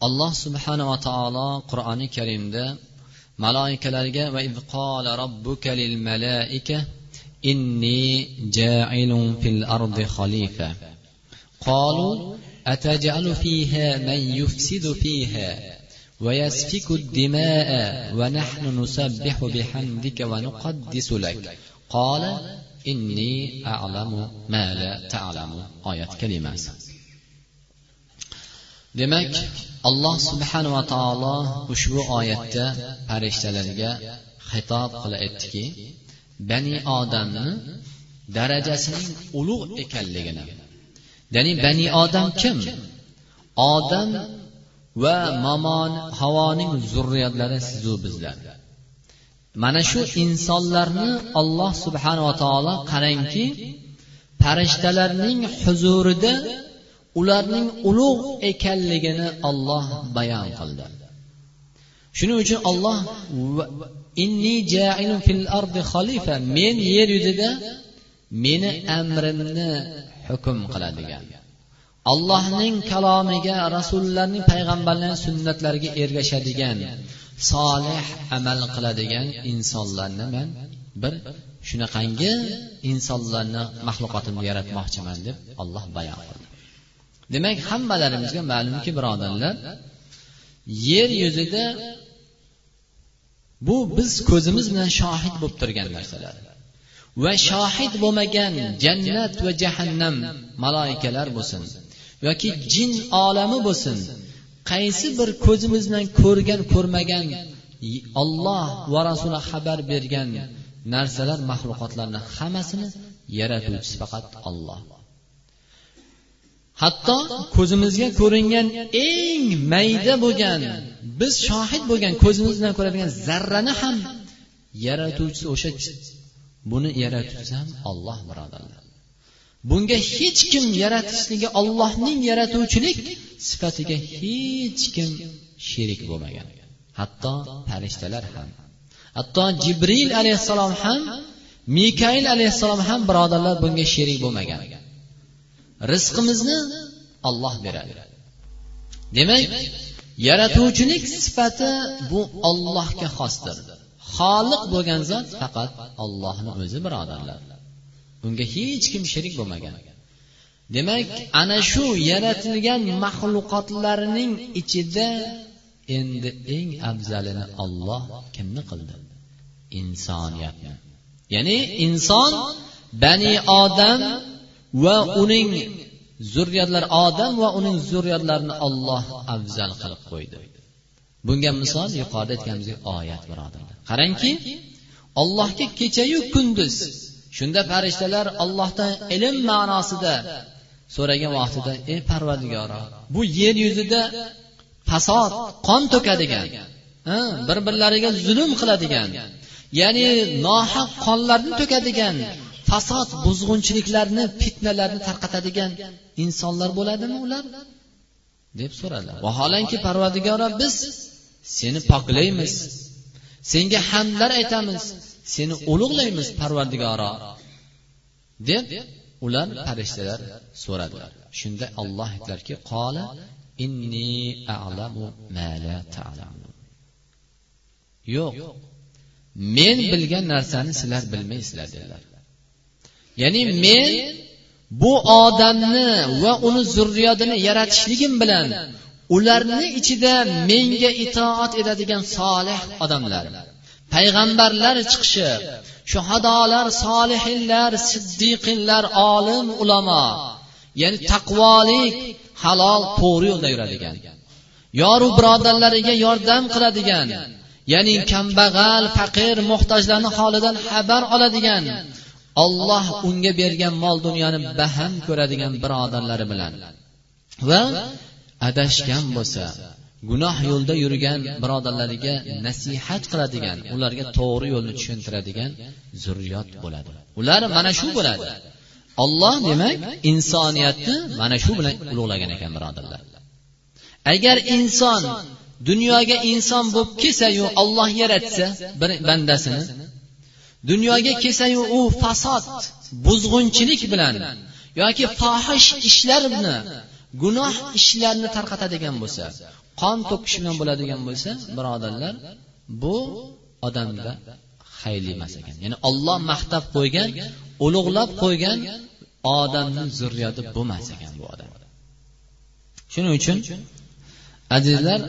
alloh subhanava taolo qur'oni karimda maloikalarga va qola robbuka lil malaika inni ja'ilun fil ardi xalifa qalu أتجعل فيها من يفسد فيها ويسفك الدماء ونحن نسبح بحمدك ونقدس لك قال إني أعلم ما لا تعلم آية كلمة demak alloh subhanava taolo ushbu oyatda farishtalarga xitob qila aytdiki bani odamni darajasining ulug' ekanligini ya'ni bani odam kim? Odam va mamon havoning zurriyatlari sizu bizlar. Mana shu insonlarni olloh subhanava taolo qarangki farishtalarning huzurida ularning ulug' ekanligini olloh bayon qildi. Shuning uchun olloh inni jailun fil ardi xalifa men yer yuzida meni amrimni hukm qiladigan. Allohning kalomiga rasullarning payg'ambarlarning sunnatlariga ergashadigan solih amal qiladigan insonlarni man bir shunaqangi insonlarni maxluqotimni yaratmoqchiman deb olloh bayon qildi. Demak hammalarimizga ma'lumki birodarlar yer yuzida bu biz ko'zimiz bilan shohid bo'lib turgan narsalar va shohid bo'lmagan jannat va jahannam maloikalar bo'lsin yoki jin olami bo'lsin qaysi bir ko'zimiz bilan ko'rgan ko'rmagan olloh va rasuli xabar bergan narsalar maxluqotlarni hammasini yaratuvchisi faqat olloh hatto ko'zimizga ko'ringan eng mayda bo'lgan biz shohid bo'lgan ko'zimiz bilan ko'radigan zarrani ham yaratuvchisi o'sha buni yaratuvchisi ham olloh birodarlar. Bunga hech kim yaratishligi ollohning yaratuvchilik sifatiga hech kim sherik bo'lmagan. Hatto farishtalar ham hatto jibril alayhissalom ham mikail alayhissalom ham birodarlar bunga sherik bo'lmagan. Rizqimizni olloh beradi. Demak yaratuvchilik sifati bu ollohga xosdir. Xoliq bo'lgan zot faqat ollohni o'zi birodarlar. Unga hech kim sherik bo'lmagan. Demak ana shu yaratilgan maxluqotlarning ichida endi eng afzalini olloh kimni qildi? Insoniyatni. Ya'ni inson bani odam va uning zurriyatlari odam va uning zurriyatlarini olloh afzal qilib qo'ydi. Bunga misol yuqorida aytganimizdek oyat birodarlar qarangki allohga kechayu kunduz. Shunda farishtalar ollohdan ilm ma'nosida so'ragan vaqtida ey parvardigoro bu yer yuzida fasod qon to'kadigan bir birlariga zulm qiladigan ya'ni nohaq qonlarni to'kadigan fasod buzg'unchiliklarni fitnalarni tarqatadigan insonlar bo'ladimi ular? Deb so'radilar. Vaholanki parvardigoro biz seni poklaymiz. Senga hamdlar aytamiz. Seni ulug'laymiz parvardigoro deb ular farishtalar so'radilar. Shunda olloh aytdilarki qola inni a'lamu ma la ta'lamun. Yo'q. Men bilgan narsani sizlar bilmaysizlar dedilar. Ya'ni men bu odamni va uni zurriyotini yaratishligim bilan ularni ichida menga itoat etadigan solih odamlar payg'ambarlar chiqishi shuhadolar solihinlar siddiqinlar olim ulamo ya'ni taqvolik halol to'g'ri yo'lda yuradigan yoru birodarlariga yordam qiladigan ya'ni kambag'al faqir muhtojlarni holidan xabar oladigan olloh unga bergan mol dunyoni baham ko'radigan birodarlari bilan. Va adashgan bo'lsa gunoh yo'lda yurgan birodarlariga nasihat qiladigan ularga to'g'ri yo'lni tushuntiradigan zurriyot bo'ladi. Ular mana shu bo'ladi. Olloh demak insoniyatni mana shu bilan ulug'lagan ekan birodarlar. Agar inson dunyoga inson bo'lib kelsayu olloh yaratsa bir bandasini dunyoga kelsayu u fasod buzg'unchilik bilan yoki fohish ishlar bilan gunoh ishlarni tarqatadigan bo'lsa qon to'kish bilan bo'ladigan bo'lsa birodarlar bu odamda xayrli emas ekan. Ya'ni olloh maqtab qo'ygan ulug'lab qo'ygan odamni zurriyati bo'lmas ekan bu odam. Shuning uchun azizlar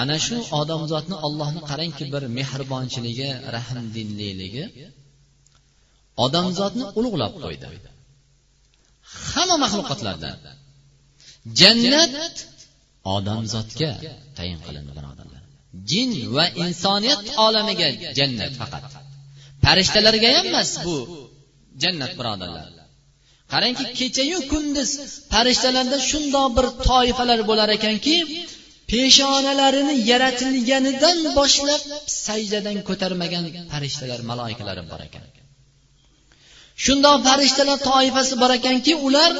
ana shu odamzodni ollohni qarangki bir mehribonchiligi rahmdinliligi odamzodni ulug'lab qo'ydi. Hamma maxluqotlardan. Jannat odamzodga tayin qilindi birodarlar. Jin va insoniyat olamiga jannat faqat. Farishtalarga ham emas bu jannat birodarlar. Qarangki kechayu kunduz farishtalarda shundoq bir toifalar bo'lar ekanki peshonalarini yaratilganidan boshlab sajdadan ko'tarmagan farishtalar maloikalarim bor ekan. Shundoq farishtalar toifasi bor ekanki ular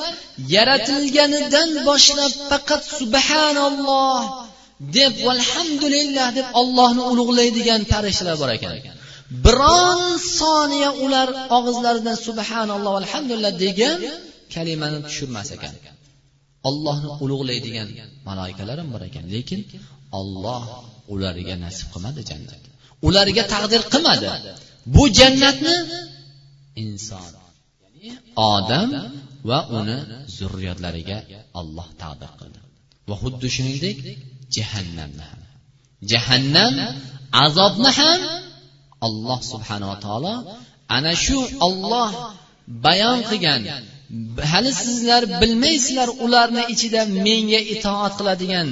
yaratilganidan boshlab faqat subhanalloh deb valhamdulillah deb ollohni ulug'laydigan farishtalar bor ekan. Biron soniya ular og'izlaridan subhanalloh alhamdulillah degan kalimani tushirmas ekan. Ollohni ulug'laydigan maloikalar ham bor ekan lekin olloh ularga nasib qilmadi jannat. Ularga taqdir qilmadi. Bu jannatni inson odam va uni zurriyotlariga olloh taqdir qildi. Va xuddi shuningdek jahannamni ham. Jahannam azobni ham alloh subhanava taolo ana shu olloh bayon qilgan hali sizlar bilmaysizlar ularni ichida menga itoat qiladigan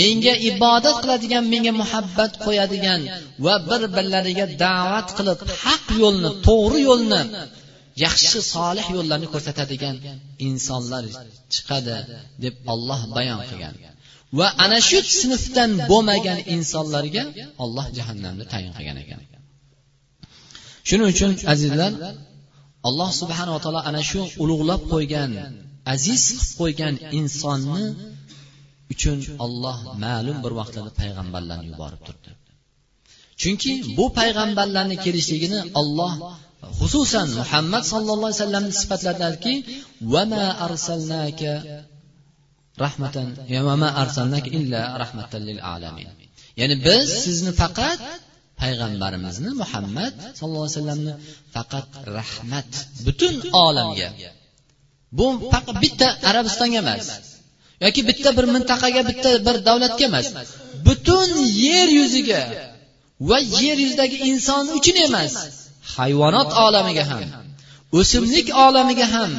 menga ibodat qiladigan menga muhabbat qo'yadigan va bir birlariga da'vat qilib haq yo'lni to'g'ri yo'lni yaxshi solih yo'llarni ko'rsatadigan insonlar chiqadi deb olloh bayon qilgan. Va ana shu sinfdan bo'lmagan insonlarga olloh jahannamni tayin qilgan ekan. Shuning uchun azizlar alloh subhanava taolo ana shu ulug'lab qo'ygan aziz qilib qo'ygan insonni uchun olloh ma'lum bir vaqtlarda payg'ambarlarni yuborib turdi chunki bu payg'ambarlarni kelishligini olloh xususan muhammad sallallohu alayhi vasallamni sifatladiki vama arsalnaka rahmatan vama arsalnaka illa rahmatan lil alamin. Ya'ni biz sizni faqat payg'ambarimizni muhammad sallallohu alayhi vasallamni faqat rahmat butun olamga. Bu faqat bitta arabistonga emas yoki bitta bir mintaqaga bitta bir davlatga emas butun yer yuziga va yer yuzidagi inson uchun emas hayvonot olamiga ham o'simlik olamiga ham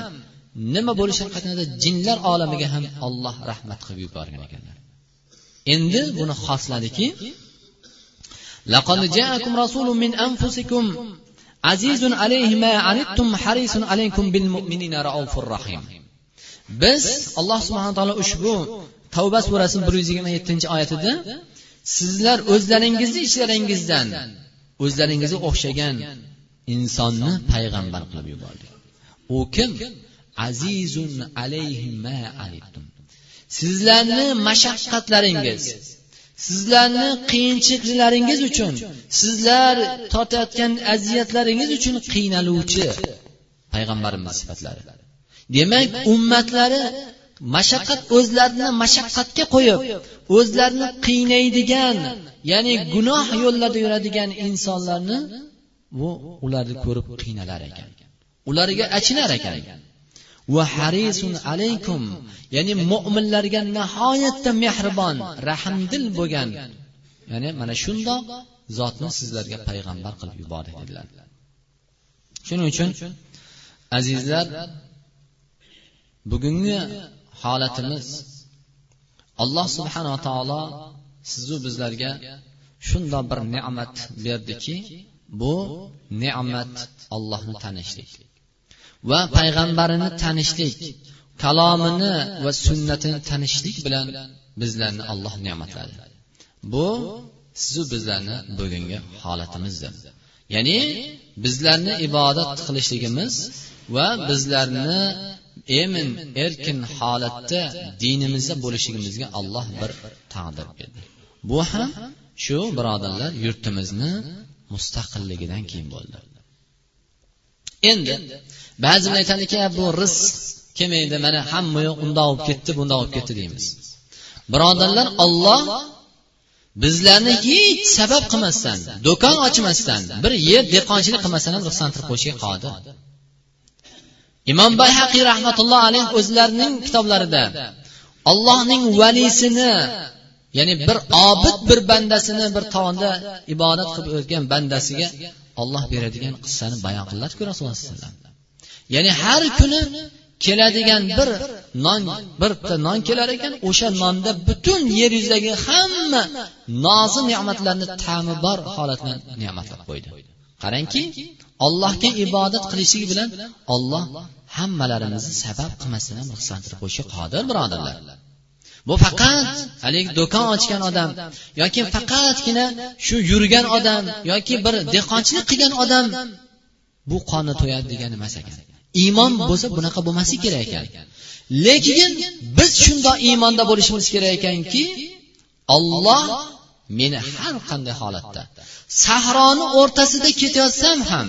nima bo'lishi qatnida jinlar olamiga ham olloh rahmat qilib yuborgan ekanlar. Endi buni xosladiki لقد جاءكم رسول من أنفسكم عزيز عليه ما عنتم حريص عليكم بالمؤمنين رؤوف رحيم biz alloh subhana taolo ushbu tavba surasini bir yuz yigirma yettinchi oyatida sizlar o'zlaringizni ichlaringizdan o'zlaringizga o'xshagan insonni payg'ambar qilib yubordi u kim azizun alayhi ma anittum sizlarni mashaqqatlaringiz sizlarni qiyinchiliklaringiz uchun sizlar tortayotgan aziyatlaringiz uchun qiynaluvchi payg'ambarimiz sifatlari. Demak ummatlari mashaqqat o'zlarini mashaqqatga qo'yib o'zlarini qiynaydigan ya'ni gunoh yo'llarda yuradigan insonlarni bu ularni ko'rib qiynalar ekan. Ularga achinar ekan. Va harisun alaykum. Ya'ni mo'minlarga nihoyatda mehribon rahmdil bo'lgan. Ya'ni mana shundoq zotni sizlarga payg'ambar qilib yubordi dedilar. Shuning uchun azizlar bugungi holatimiz alloh subhanava taolo sizu bizlarga shundoq bir ne'mat berdiki bu ne'mat ollohni tanishlik. Va payg'ambarini tanishlik kalomini va sunnatini tanishlik bilan bizlarni alloh ne'matladi. Bu sizu bizlarni bugungi holatimizdir. Ya'ni bizlarni ibodat qilishligimiz va bizlarni emin erkin holatda dinimizda bo'lishligimizga alloh bir taqdir berdi. Bu ham shu birodarlar yurtimizni mustaqilligidan keyin bo'ldi. Endi ba'zilar aytadiki bu rizq kelmaydi mana hamma yoq undoq bo'lib ketdi bundoq bo'lib ketdi deymiz. Birodarlar olloh bizlarni hech sabab qilmasdan do'kon ochmasdan bir yer dehqonchilik qilmasdan ham ruxsatlantirib qo'yishga qodir. Imom bayhaqiy rahmatulloh alayh o'zlarining kitoblarida allohning valisini ya'ni bir obid bir bandasini bir tovonda ibodat qilib o'tgan bandasiga olloh beradigan qissani bayon qildilarku rasululloh alayhi vasallam. Ya'ni har kuni keladigan bir non birta non kelar ekan o'sha nonda butun yer yuzidagi hamma nozi ne'matlarni ta'mi bor holat ne'matlab qo'ydi. Qarangki allohga ibodat qilishlik bilan olloh hammalarimizni sabab qilmasdan ham ruxsatlantirib qo'yishga qodir birodarlar. Bu faqat haligi do'kon ochgan odam yoki faqatgina shu yurgan odam yoki bir dehqonchilik qilgan odam bu qonni to'yadi degani emas ekan. Iymon bo'lsa bunaqa bo'lmasligi kerak ekan. Lekin biz shundoq iymonda bo'lishimiz kerak ekanki olloh meni har qanday holatda sahroni o'rtasida ketayotsam ham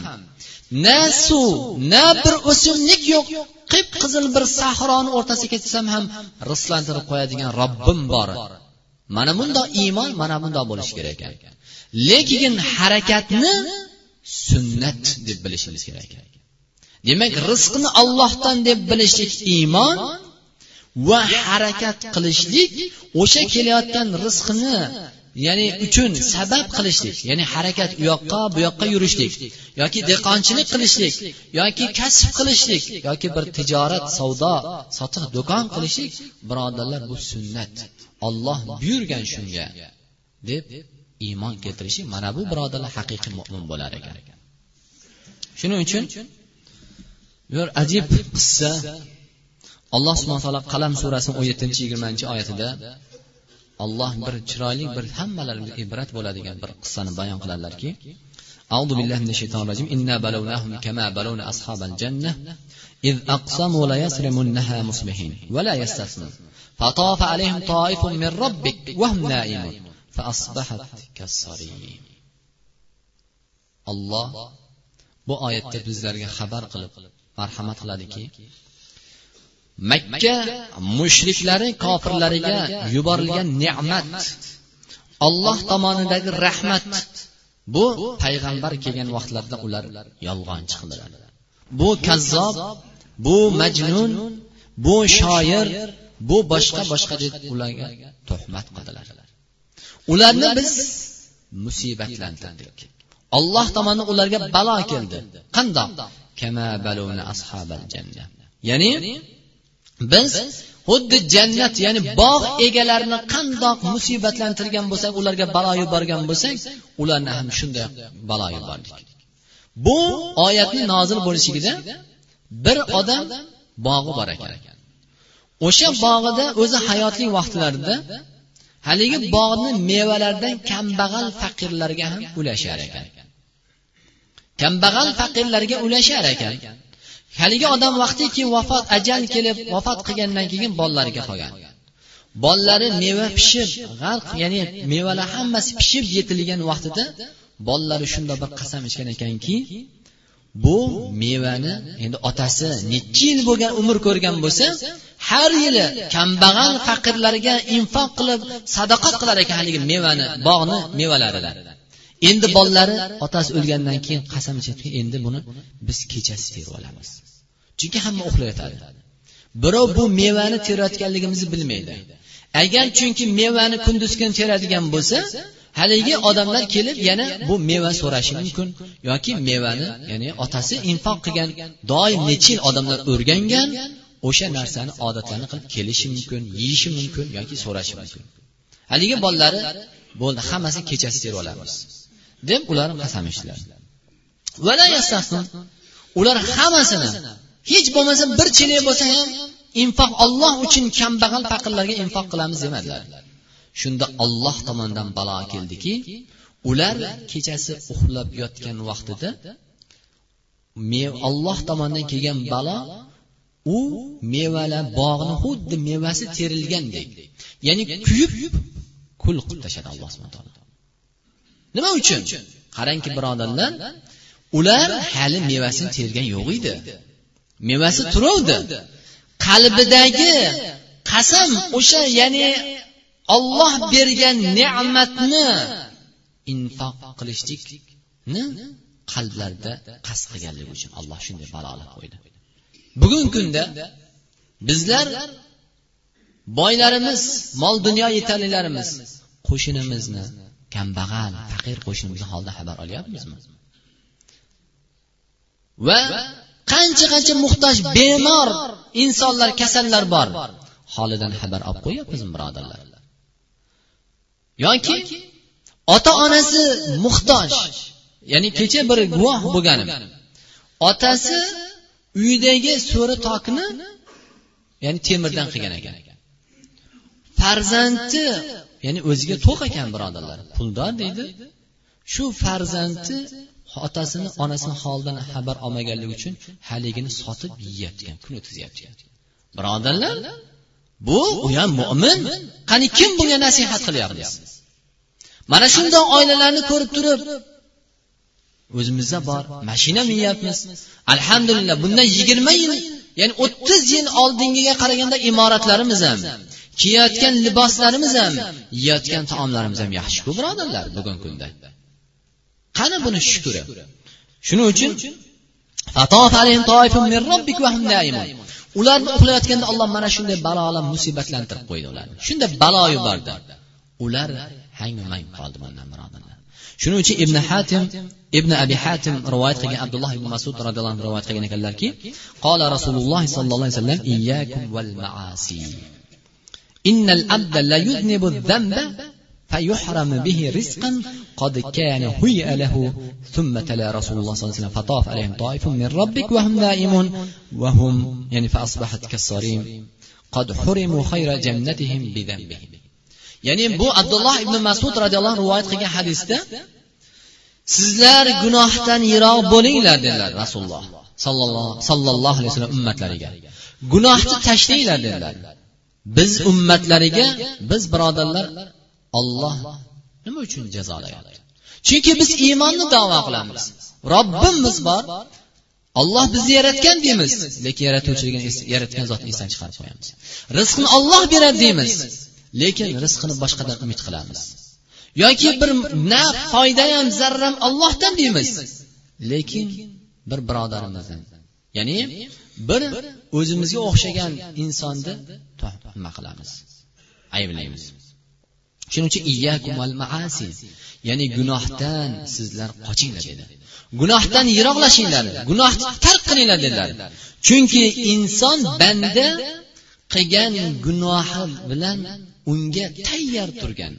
na suv na bir o'simlik yo'q qip qizil bir sahroni o'rtasiga ketsam ham rislantirib qo'yadigan robbim bor. Mana bundoq iymon mana bundoq bo'lishi kerak ekan. Lekin harakatni sunnat deb bilishimiz kerak ekan. Demak rizqni ollohdan deb bilishlik iymon va harakat qilishlik o'sha kelayotgan rizqni ya'ni uchun sabab qilishlik ya'ni harakat u yoqqa bu yoqqa yurishlik yoki dehqonchilik qilishlik yoki kasb qilishlik yoki bir tijorat savdo sotiq do'kon qilishlik birodarlar bu sunnat. Olloh buyurgan shunga deb iymon keltirishi mana bu birodarlar haqiqiy mo'min bo'lar ekan. Shuning uchun bir ajib qissa alloh subhana taolo qalam surasini o'n yettinchi yigirmanchi oyatida alloh bir chiroyli bir hammalarimizga ibrat bo'ladigan bir qissani bayon qiladilarki أعوذ بالله من الشيطان الرجيم إنا بلوناهم كما بلونا أصحاب الجنة إذ أقسموا ليصرمنها مصبحين ولا يستثنون فطاف عليهم طائف من ربك وهم نائمون فأصبحت كالصريم الله bu oyatda bizlarga xabar qilib marhamat qiladiki makka mushriklari kofirlariga yuborilgan ne'mat olloh tomonidagi rahmat. Bu payg'ambar kelgan vaqtlarda ular yolg'onchi qildilar bu kazzob bu majnun bu shoir bu boshqa boshqa deb ularga tuhmat qildilar. Ularni biz musibatlantirdik. Olloh tomonidan ularga balo keldi. Qandoq? Ya'ni biz xuddi jannat ya'ni bog' egalarini qandoq musibatlantirgan bo'lsak ularga balo yuborgan bo'lsak ularni ham shunday balo yubordik. Bu oyatni nozil bo'lishligida bir odam bog'i bor ekan. O'sha bog'ida o'zi hayotli vaqtlarida haligi bog'ni mevalaridan kambag'al faqirlarga ham ulashar ekan. Kambag'al faqirlarga ulashar ekan. Haligi odam vaqtiki vafot ajal kelib vafot qilgandan keyin bolalariga qolgan. Bolalari meva pishib g'arq ya'ni mevalar hammasi pishib yetilgan vaqtida bolalari shunda bir qasam ichgan ekanki bu mevani endi otasi necha yil bo'lgan umr ko'rgan bo'lsa har yili kambag'al faqirlarga infoq qilib sadaqa qilar ekan haligi mevani bog'ni mevalaridan endi bolalari otasi o'lgandan keyin qasam ichadiki endi buni biz kechasi terib olamiz. Chunki hamma uxlayotadi. Birov bu mevani terayotganligimizni bilmaydi. Agar chunki mevani kunduz kuni teradigan bo'lsa haligi odamlar kelib yana bu meva so'rashi mumkin yoki mevani ya'ni otasi infoq qilgan doim necha yil odamlar o'rgangan o'sha narsani odatlarni qilib kelishi mumkin yeyishi mumkin yoki so'rashi mumkin. Haligi bolalari bo'ldi hammasini kechasi terib olamiz. Deb ular qasam ichdilar ular hammasini hech bo'lmasa bir chelak bo'lsa ham infoq olloh uchun kambag'al faqirlarga infoq qilamiz demadilar. Shunda olloh tomonidan balo keldiki ular kechasi uxlab yotgan vaqtida olloh tomonidan kelgan balo u mevalar bog'ni xuddi mevasi terilgandek ya'ni kuyib kul qilib tashladi alloh subhana taolo nima uchun? Qarangki birodarlar ular hali mevasini tergan yo'q edi. Mevasi turuvdi qalbidagi qasam o'sha ya'ni olloh bergan ne'matni infoq qilishlikni qalblarida qasd qilganligi uchun alloh shunday balolab qo'ydi. Bugungi kunda bizlar boylarimiz mol dunyo yetarlilarimiz qo'shnimizni kambag'al faqir qo'shnimizni holidan xabar olyapmizmi? Va qancha qancha muhtoj bemor insonlar kasallar bor holidan xabar olib qo'yyapmizmi birodarlar? Yoki ota onasi muhtoj ya'ni kecha bir guvoh bo'lganim otasi uyidagi so'ri tokni ya'ni temirdan qilgan ekan. Farzandi ya'ni o'ziga to'q ekan birodarlar. puldor deydi shu farzandi otasini onasini holidan xabar olmaganligi uchun haligini sotib yeyapti kun o'tkazyapti. birodarlar bu u ham mo'min qani kim bunga nasihat qilyapmiz mana shundoq oilalarni ko'rib turib o'zimizda bor mashina minyapmiz alhamdulillah bundan yigirma yil ya'ni o'ttiz yil oldingiga qaraganda imoratlarimiz ham kiyayotgan liboslarimiz ham yeyotgan taomlarimiz ham yaxshiku birodarlar bugungi kunda. Qani buni shukuri shuning uchun ularni uxlayotganda olloh mana shunday balolar musibatlantirib qo'ydi ularni. Shunday balo yubordi. Ular hang mang qoldi bundan birodarlar. Shuning uchun ibn hatim ibn abi hatim rivoyat qilgan abdulloh ibn masud roziyallohu anhu rivoyat qilgan ekanlarki qola rasululloh sollallohu alayhi vasallam iyyakum val maasi. innal abda la yudnibu dhanba فيحرم به رزقا قد كان هيئ له ثم تلا رسول الله صلى الله عليه وسلم فطاف عليهم طائف من ربك وهم نائمون وهم يعني فأصبحت كالصريم قد حرموا خير جنتهم بذنبهم ya'ni bu abdulloh ibn masud roziyallohu anhu rivoyat qilgan hadisda sizlar gunohdan yiroq bo'linglar dedilar rasululloh sollallohu alayhi vasallam ummatlariga gunohni tashlanglar dedilar Biz ummatlariga biz birodarlar olloh nima uchun jazolayapti? Chunki biz iymonni davo qilamiz. Robbimiz bor olloh bizni yaratgan deymiz lekin yaratuvchiligini yaratgan zotni esdan chiqarib qo'yamiz. Rizqni olloh beradi deymiz lekin rizqini boshqadan umid qilamiz. Yoki bir na foyda ham zarra ham ollohdan deymiz lekin bir birodarimizdan. Ya'ni bir o'zimizga o'xshagan insonni nima qilamiz? Ayblaymiz. Shuning uchun ya'ni gunohdan sizlar qochinglar dedi. Gunohdan yiroqlashinglar gunohni tark qilinglar dedilar. Chunki inson banda qilgan gunohi bilan unga tayyor turgan.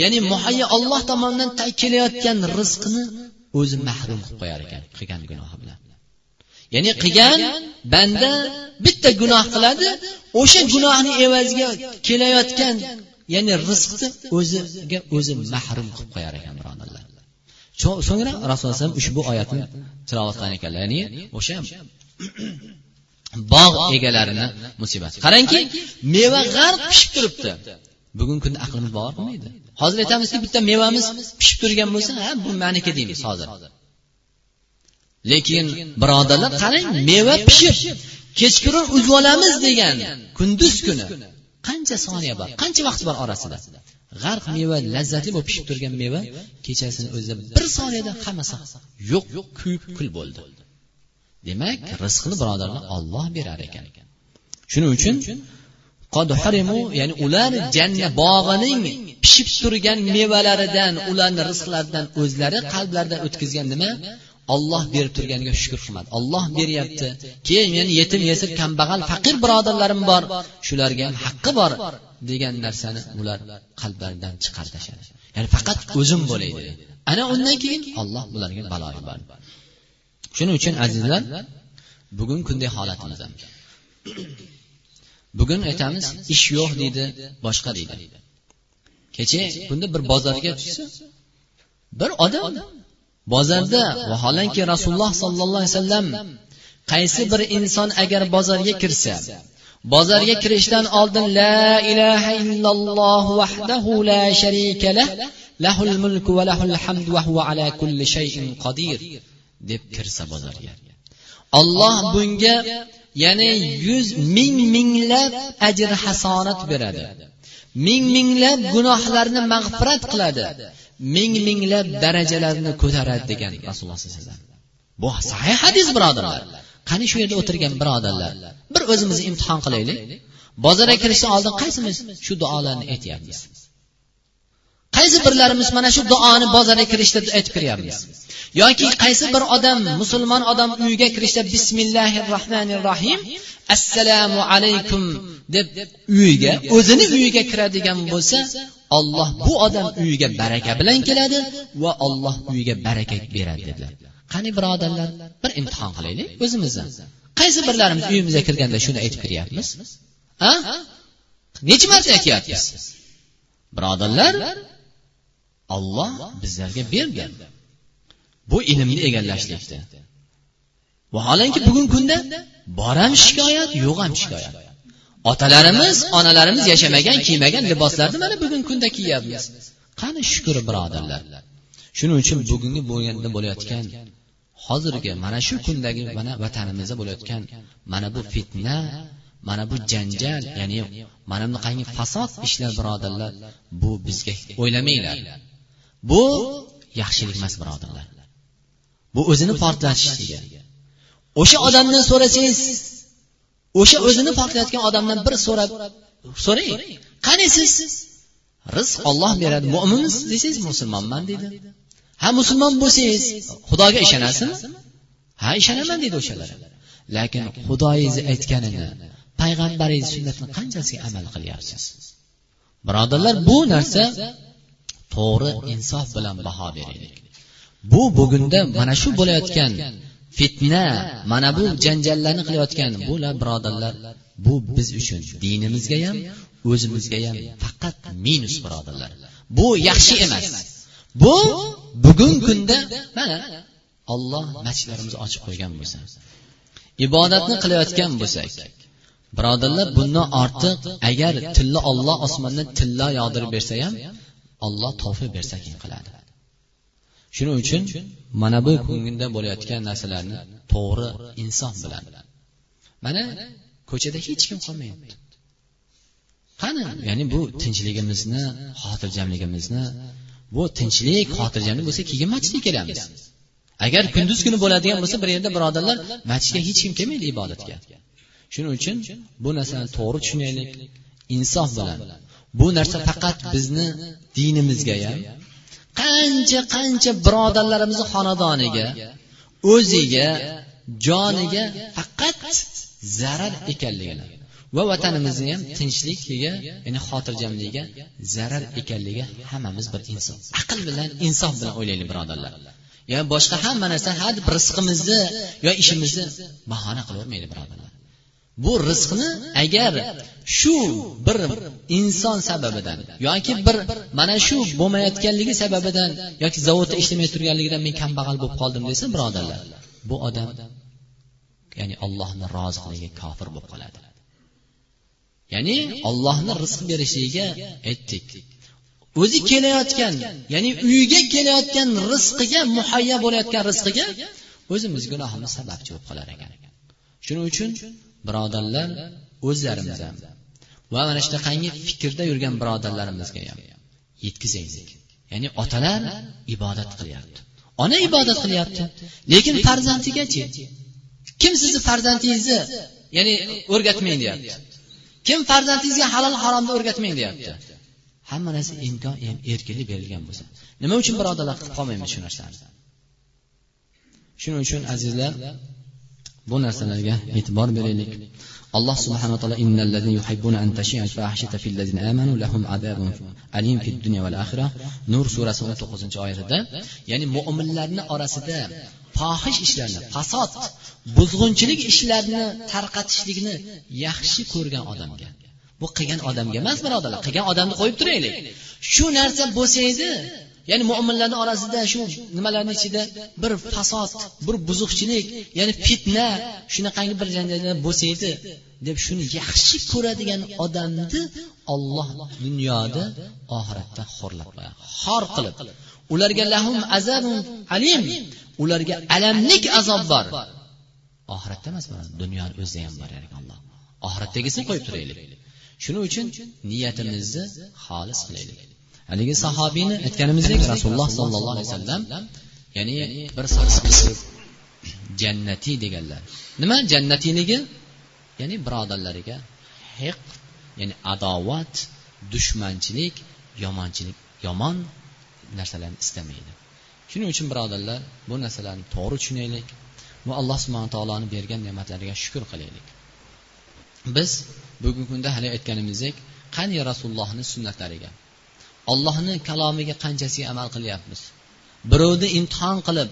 Ya'ni muhayyo olloh tomonidan kelayotgan rizqni o'zi mahrum qilib qo'yar ekan qilgan gunohi bilan. Ya'ni qilgan banda bitta gunoh qiladi o'sha gunohni evaziga kelayotgan ya'ni rizqni o'ziga o'zi mahrum qilib qo'yar ekan birodarlar so'ngra rasululloh alayhi ushbu oyatni tilovat qilgan ekanlar ya'ni o'sha bog' egalarini musibati qarangki meva g'arq pishib turibdi. Bugungi kunda aqlimiz bovar hozir aytamizki bitta mevamiz pishib turgan bo'lsa ha bu maniki deymiz hozir. Lekin birodarlar qarang meva pishib kechqurun uzib olamiz degan kunduz kuni. Qancha soniya bor qancha vaqt bor orasida? G'arq meva lazzatli bo'lib pishib turgan meva kechasini o'zida bir soniyada hammasi yo'q kuyib kul bo'ldi. Demak rizqni birodarlar olloh berar ekan. Shuning uchun ya'ni ular jannat bog'ining pishib turgan mevalaridan ularni rizqlaridan o'zlari qalblaridan o'tkazgan nima? Olloh berib turganiga shukur qilmadi. Olloh beryapti. Keyin meni yetim yesir kambag'al faqir birodarlarim bor. Shularga ham haqqi bor degan narsani ular qalblaridan chiqarib tashladi ya'ni faqat o'zim bo'lay dedi. Ana undan keyin olloh ularga balo yubordi. Shuning uchun azizlar bugungi kunday holatimiz bugun aytamiz ish yo'q deydi boshqa deydi. Kecha kunda bir bozorga tushsa bir odam bozorda vaholanki rasululloh sollallohu alayhi vasallam qaysi bir inson agar bozorga kirsa bozorga kirishdan oldin la ilaha illalloh vahdahu la sharika lah lahul mulku va lahul hamdu va huva ala kulli shay'in qodir deb kirsa bozorga. Olloh bunga ya'ni yuz ming minglab ajr hasonat beradi. Ming minglab gunohlarni mag'firat qiladi. Ming minglab darajalarni ko'taradi degan rasululloh sallallohu alayhi vasallam. Bu sahih hadis birodarlar. Qani shu yerda o'tirgan birodarlar? Bir o'zimizni imtihon qilaylik. Bozorga kirishdan oldin qaysimiz shu duolarni aytyapmiz? Qaysi birlarimiz mana shu duoni bozorga kirishda aytib kiryapmiz? Yoki qaysi bir odam musulmon odam uyga kirishda bismillahi rohmanir rohim assalomu alaykum deb uyiga o'zini uyiga kiradigan bo'lsa olloh bu odam uyiga baraka bilan keladi va olloh uyiga baraka beradi dedilar. Qani birodarlar bir imtihon qilaylik o'zimizdan qaysi birlarimiz uyimizga kirganda shuni aytib kiryapmiz? A necha marta aytyapmiz? Birodarlar olloh bizlarga bergan. Bu ilmni egallashlikda. Vaholanki bugungi kunda bor ham shikoyat yo'q ham shikoyat otalarimiz onalarimiz yashamagan kiymagan liboslarni mana bugungi kunda kiyyapmiz. Qani shukur birodarlar. Shuning uchun bugungi bo'lganda bo'layotgan hozirgi mana shu kundagi mana vatanimizda bo'layotgan mana bu fitna mana bu janjal ya'ni mana bunaqangi fasod ishlar birodarlar bu bizga o'ylamanglar. Bu yaxshilik emas birodarlar. Bu o'zini portlatishligi o'sha odamdan so'rasangiz o'sha o'zini poklayotgan odamdan bir so'rab so'rang qani siz? Rizq olloh beradi. Mo'minmisiz desangiz musulmonman deydi. Ha musulmon bo'lsangiz xudoga ishonasizmi? Ha ishonaman deydi o'shalar. Lekin xudoyingizni aytganini payg'ambaringiz sunnatini qanchasiga amal qilyapsiz? Birodarlar bu narsa to'g'ri insof bilan baho beraylik. Bu bugunda mana shu bo'layotgan fitna mana bu janjallarni qilayotgan bular birodarlar bu biz uchun dinimizga ham o'zimizga ham faqat minus birodarlar. bu yaxshi emas. bu bugungi kunda mana olloh masjidlarimizni ochib qo'ygan bo'lsa ibodatni qilayotgan bo'lsak birodarlar bundan ortiq agar tilla olloh osmondan tilla yog'dirib bersa ham olloh tavfiq bersa keyin qiladi shuning uchun mana bu kunda bo'layotgan narsalarni to'g'ri insof bilan. Mana ko'chada hech kim qolmayapti. Qani ya'ni bu tinchligimizni xotirjamligimizni bu tinchlik xotirjamlik bo'lsa keyin masjidga kelamiz agar kunduz kuni bo'ladigan bo'lsa bir yerda birodarlar masjidga hech kim kelmaydi ibodatga. Shuning uchun bu narsani to'g'ri tushunaylik insof bilan. Bu narsa faqat bizni dinimizga ham qancha qancha birodarlarimizni xonadoniga o'ziga joniga faqat zarar ekanligini va vatanimizni ham tinchligiga ya'ni xotirjamligiga zarar ekanligi hammamiz bir inson aql bilan insof bilan o'ylaylik birodarlar. Yo boshqa hamma narsa ha rizqimizni yo ishimizni bahona qilavermaydi birodarlar. Bu rizqni agar shu bir inson sababidan yoki bir mana shu bo'lmayotganligi sababidan yoki zavodda ishlamay turganligidan men kambag'al bo'lib qoldim desa birodarlar bu odam ya'ni ollohni roziligiga kofir bo'lib qoladi. Ya'ni ollohni rizq berishligiga aytdik. O'zi kelayotgan ya'ni uyiga kelayotgan rizqiga muhayya bo'layotgan rizqiga o'zimiz gunohimiz sababchi bo'lib qolar ekan. Shuning uchun birodarlar o'zlarimiz ham va mana shunaqangi fikrda yurgan birodarlarimizga ham yetkazaylik. Ya'ni otalar ibodat qilyapti. Ona ibodat qilyapti. Lekin farzandigachi kim sizni farzandingizni ya'ni o'rgatmang deyapti. Kim farzandingizga halol haromni o'rgatmang deyapti. Hamma narsa imkon erkinlik berilgan bo'lsa. Nima uchun birodarlar qilib qolmaymiz shu narsani? Shuning uchun azizlar bu narsalarga e'tibor beraylik. Alloh subhanaa taolo innallazina yuhibbuna an tashia al-fahishata fil ladzina amanu lahum adabun alim fid dunya val axirah nur surasi 19 oyatida ya'ni mu'minlarni orasida fohish ishlarni fasod buzg'unchilik ishlarini tarqatishlikni yaxshi ko'rgan odamga bu qilgan odamga emas birodarlar qilgan odamni qo'yib turaylik. Shu narsa bo'lsa edi ya'ni mo'minlarni orasida shu nimalarni ichida bir fasod bir buzuqchilik ya'ni fitna shunaqangi bir janjallar bo'lsa edi deb shuni yaxshi ko'radigan odamni olloh dunyoda oxiratda xo'rlab qo'yadi xor qilib. Ularga lahum azabun alim ularga alamlik azob bor. Oxiratda emas mana dunyoni o'zida ham bor alloh. Oxiratdagisini qo'yib turaylik. Shuning uchun niyatimizni xolis qilaylik. Haligi sahobiyni aytganimizdek rasululloh sollallohu alayhi vasallam ya'ni bir jannatiy deganlar. Nima jannatiyligi? Ya'ni birodarlariga hiq ya'ni adovat dushmanchilik yomonchilik yomon narsalarni istamaydi. Shuning uchun birodarlar bu narsalarni to'g'ri tushunaylik va alloh subhana taoloni bergan ne'matlariga shukur qilaylik. Biz bugungi kunda hali aytganimizdek qani rasulullohni sunnatlariga? Ollohni kalomiga qanchasiga amal qilyapmiz? Birovni imtihon qilib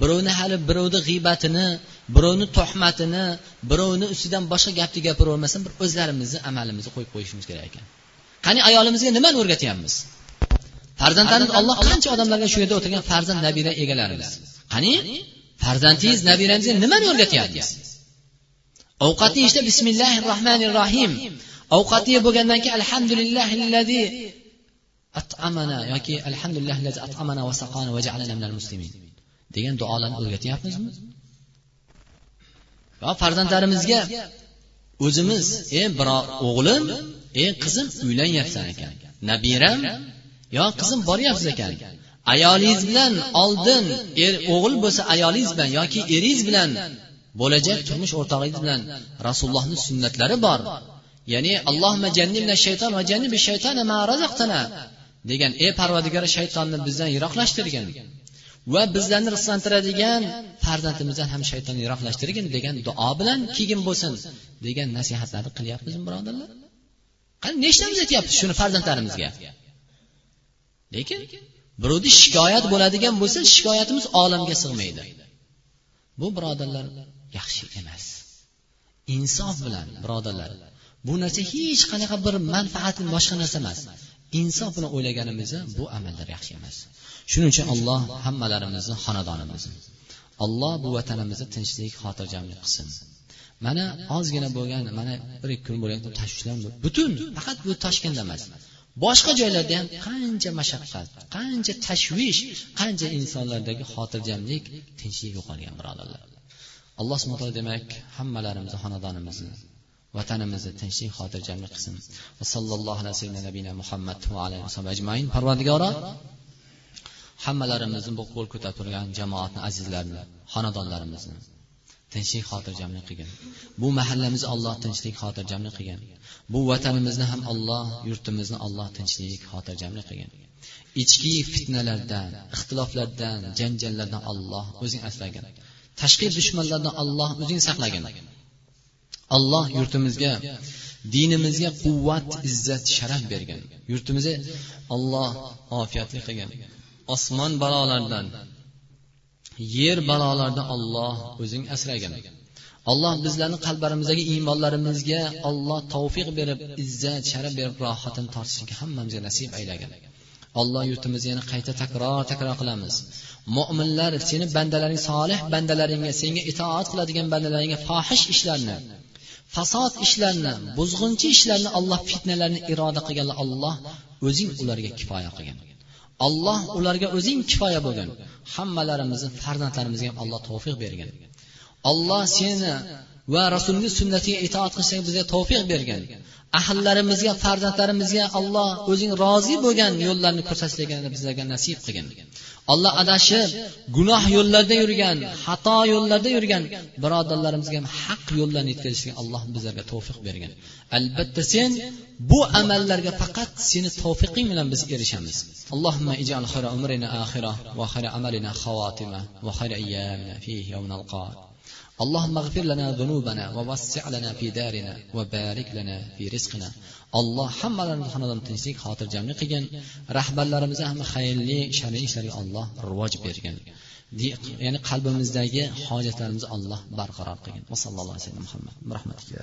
birovni hali birovni g'iybatini birovni tuhmatini birovni ustidan boshqa gapni gapiravermasdan bir o'zlarimizni amalimizni qo'yib qo'yishimiz kerak ekan. Qani ayolimizga nimani o'rgatyapmiz? Farzandlarimiz olloh qancha odamlarga shu yerda o'tirgan farzand nabira egalarimiz qani? Farzandingiz nabirangizga nimani o'rgatyapsiz ovqatni yeyishda bismillahi rohmanir rohim ovqatni yeb bo'lgandan keyin alhamdulillahillazi at'amana yoki alhamdulillahillazi at'amana va saqana va ja'alana minal muslimin degan duolarni o'rgatyapmizmi? Va farzandlarimizga o'zimiz ey biror o'g'lim ey qizim uylanyapsan ekan. Nabiram yo qizim boryapsiz ekan. Ayolingiz bilan oldin er o'g'il bo'lsa ayolingiz bilan yoki eringiz bilan bo'lajak turmush o'rtog'ingiz bilan rasulullohni sunnatlari bor. Ya'ni allohma jannibna shayton va jannibi shaytona ma razaqtana. Degan ey parvardigori shaytonni bizdan yiroqlashtirgin va bizlarni rizqlantiradigan farzandimizdan ham shaytonni yiroqlashtirgin degan duo bilan keyin bo'lsin degan nasihatlarni qilyapmizmi birodarlar. Qani nechtamiz aytyapmiz shuni farzandlarimizga? Lekin birovni shikoyat bo'ladigan bo'lsa shikoyatimiz olamga sig'maydi. Bu birodarlar yaxshi emas. Insof bilan birodarlar bu narsa hech qanaqa bir manfaat boshqa narsa emas. Insof bilan o'ylaganimizda bu amallar yaxshi emas. Shuning uchun alloh hammalarimizni xonadonimizni alloh bu vatanimizni tinchlik xotirjamlik qilsin. Mana ozgina bo'lgan mana bir ikki kun bo'lgan tashvishlar butun faqat bu toshkentda emas. Boshqa joylarda ham qancha mashaqqat qancha tashvish qancha insonlardagi xotirjamlik tinchlik yo'qolgan birodarlar. Alloh subhana taolo demak hammalarimizni xonadonimizni vatanimizni tinchlik xotirjamlik qilsin. Va sallallohu alayhi nabiyina muhammad va alayhi ajmain. Parvardigoro hammalarimizni bu qo'l ko'tarib turgan jamoatni azizlarini xonadonlarimizni tinchlik xotirjamlik qilgin. Bu mahallamizni alloh tinchlik xotirjamlik qilgin. Bu vatanimizni ham alloh yurtimizni alloh tinchlik xotirjamlik qilgin. Ichki fitnalardan ixtiloflardan janjallardan alloh o'zing asragin tashqi dushmanlardan alloh o'zing saqlagin. Alloh yurtimizga dinimizga quvvat izzat sharaf bergin yurtimizni alloh ofiyatli qilgin osmon balolaridan yer balolaridan olloh o'zing asragin alloh bizlarni qalblarimizdagi iymonlarimizga olloh tavfiq berib izzat sharaf berib rohatini tortishlikka hammamizga nasib aylagin alloh yurtimizni yana qayta takror takror qilamiz. Mo'minlar seni bandalaring solih bandalaringga senga itoat qiladigan bandalaringga fohish ishlarni fasod ishlarni buzg'unchi ishlarni alloh fitnalarni iroda qilganlar alloh o'zing ularga kifoya qilgin. Alloh ularga o'zing kifoya bo'lgin. Hammalarimizni farzandlarimizga ham alloh tavfiq bergin. Alloh seni va rasulni sunnatiga itoat qilishga bizga tavfiq bergin. Ahllarimizga farzandlarimizga alloh o'zing rozi bo'lgan yo'llarni ko'rsatishligini bizlarga nasib qilgin. Alloh adashib gunoh yo'llarda yurgan xato yo'llarda yurgan birodarlarimizga ham haq yo'llarni yetkazishga alloh bizlarga tavfiq bergin. Albatta sen bu amallarga faqat seni tavfiqing bilan biz erishamiz. Allohimma ijal xayra umrina axira va xayra amalina xavotima va xayra ayyamina fihi اللهم اغفر لنا ذنوبنا ووسع لنا في دارنا وبارك لنا في رزقنا alloh hammalarimizni xonadon tinchlik xotirjamlik qilgin rahbarlarimizga ham xayrli shar'iy ishlarga alloh rivoj bergin ya'ni qalbimizdagi hojatlarimizni alloh barqaror qilgin va sallallohu alayhi vasallam muhammad rahmatika